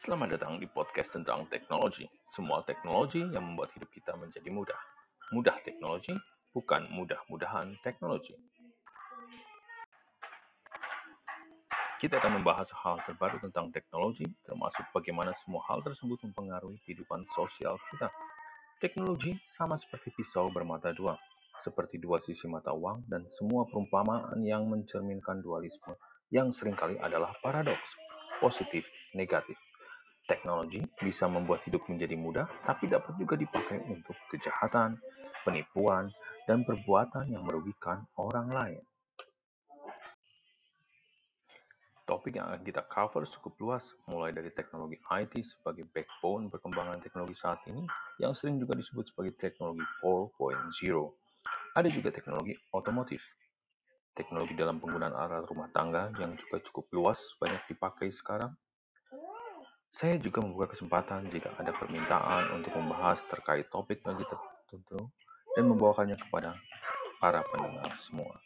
Selamat datang di podcast tentang teknologi. Semua teknologi yang membuat hidup kita menjadi mudah. Mudah teknologi, bukan mudah-mudahan teknologi. Kita akan membahas hal terbaru tentang teknologi, termasuk bagaimana semua hal tersebut mempengaruhi kehidupan sosial kita. Teknologi sama seperti pisau bermata dua, seperti dua sisi mata uang dan semua perumpamaan yang mencerminkan dualisme yang sering kali adalah paradoks, positif, negatif. Teknologi bisa membuat hidup menjadi mudah, tapi dapat juga dipakai untuk kejahatan, penipuan, dan perbuatan yang merugikan orang lain. Topik yang akan kita cover cukup luas, mulai dari teknologi IT sebagai backbone perkembangan teknologi saat ini, yang sering juga disebut sebagai teknologi 4.0. Ada juga teknologi otomotif, teknologi dalam penggunaan alat rumah tangga yang juga cukup luas, banyak dipakai sekarang, saya juga membuka kesempatan jika ada permintaan untuk membahas terkait topik bagi tertentu dan membawakannya kepada para pendengar semua.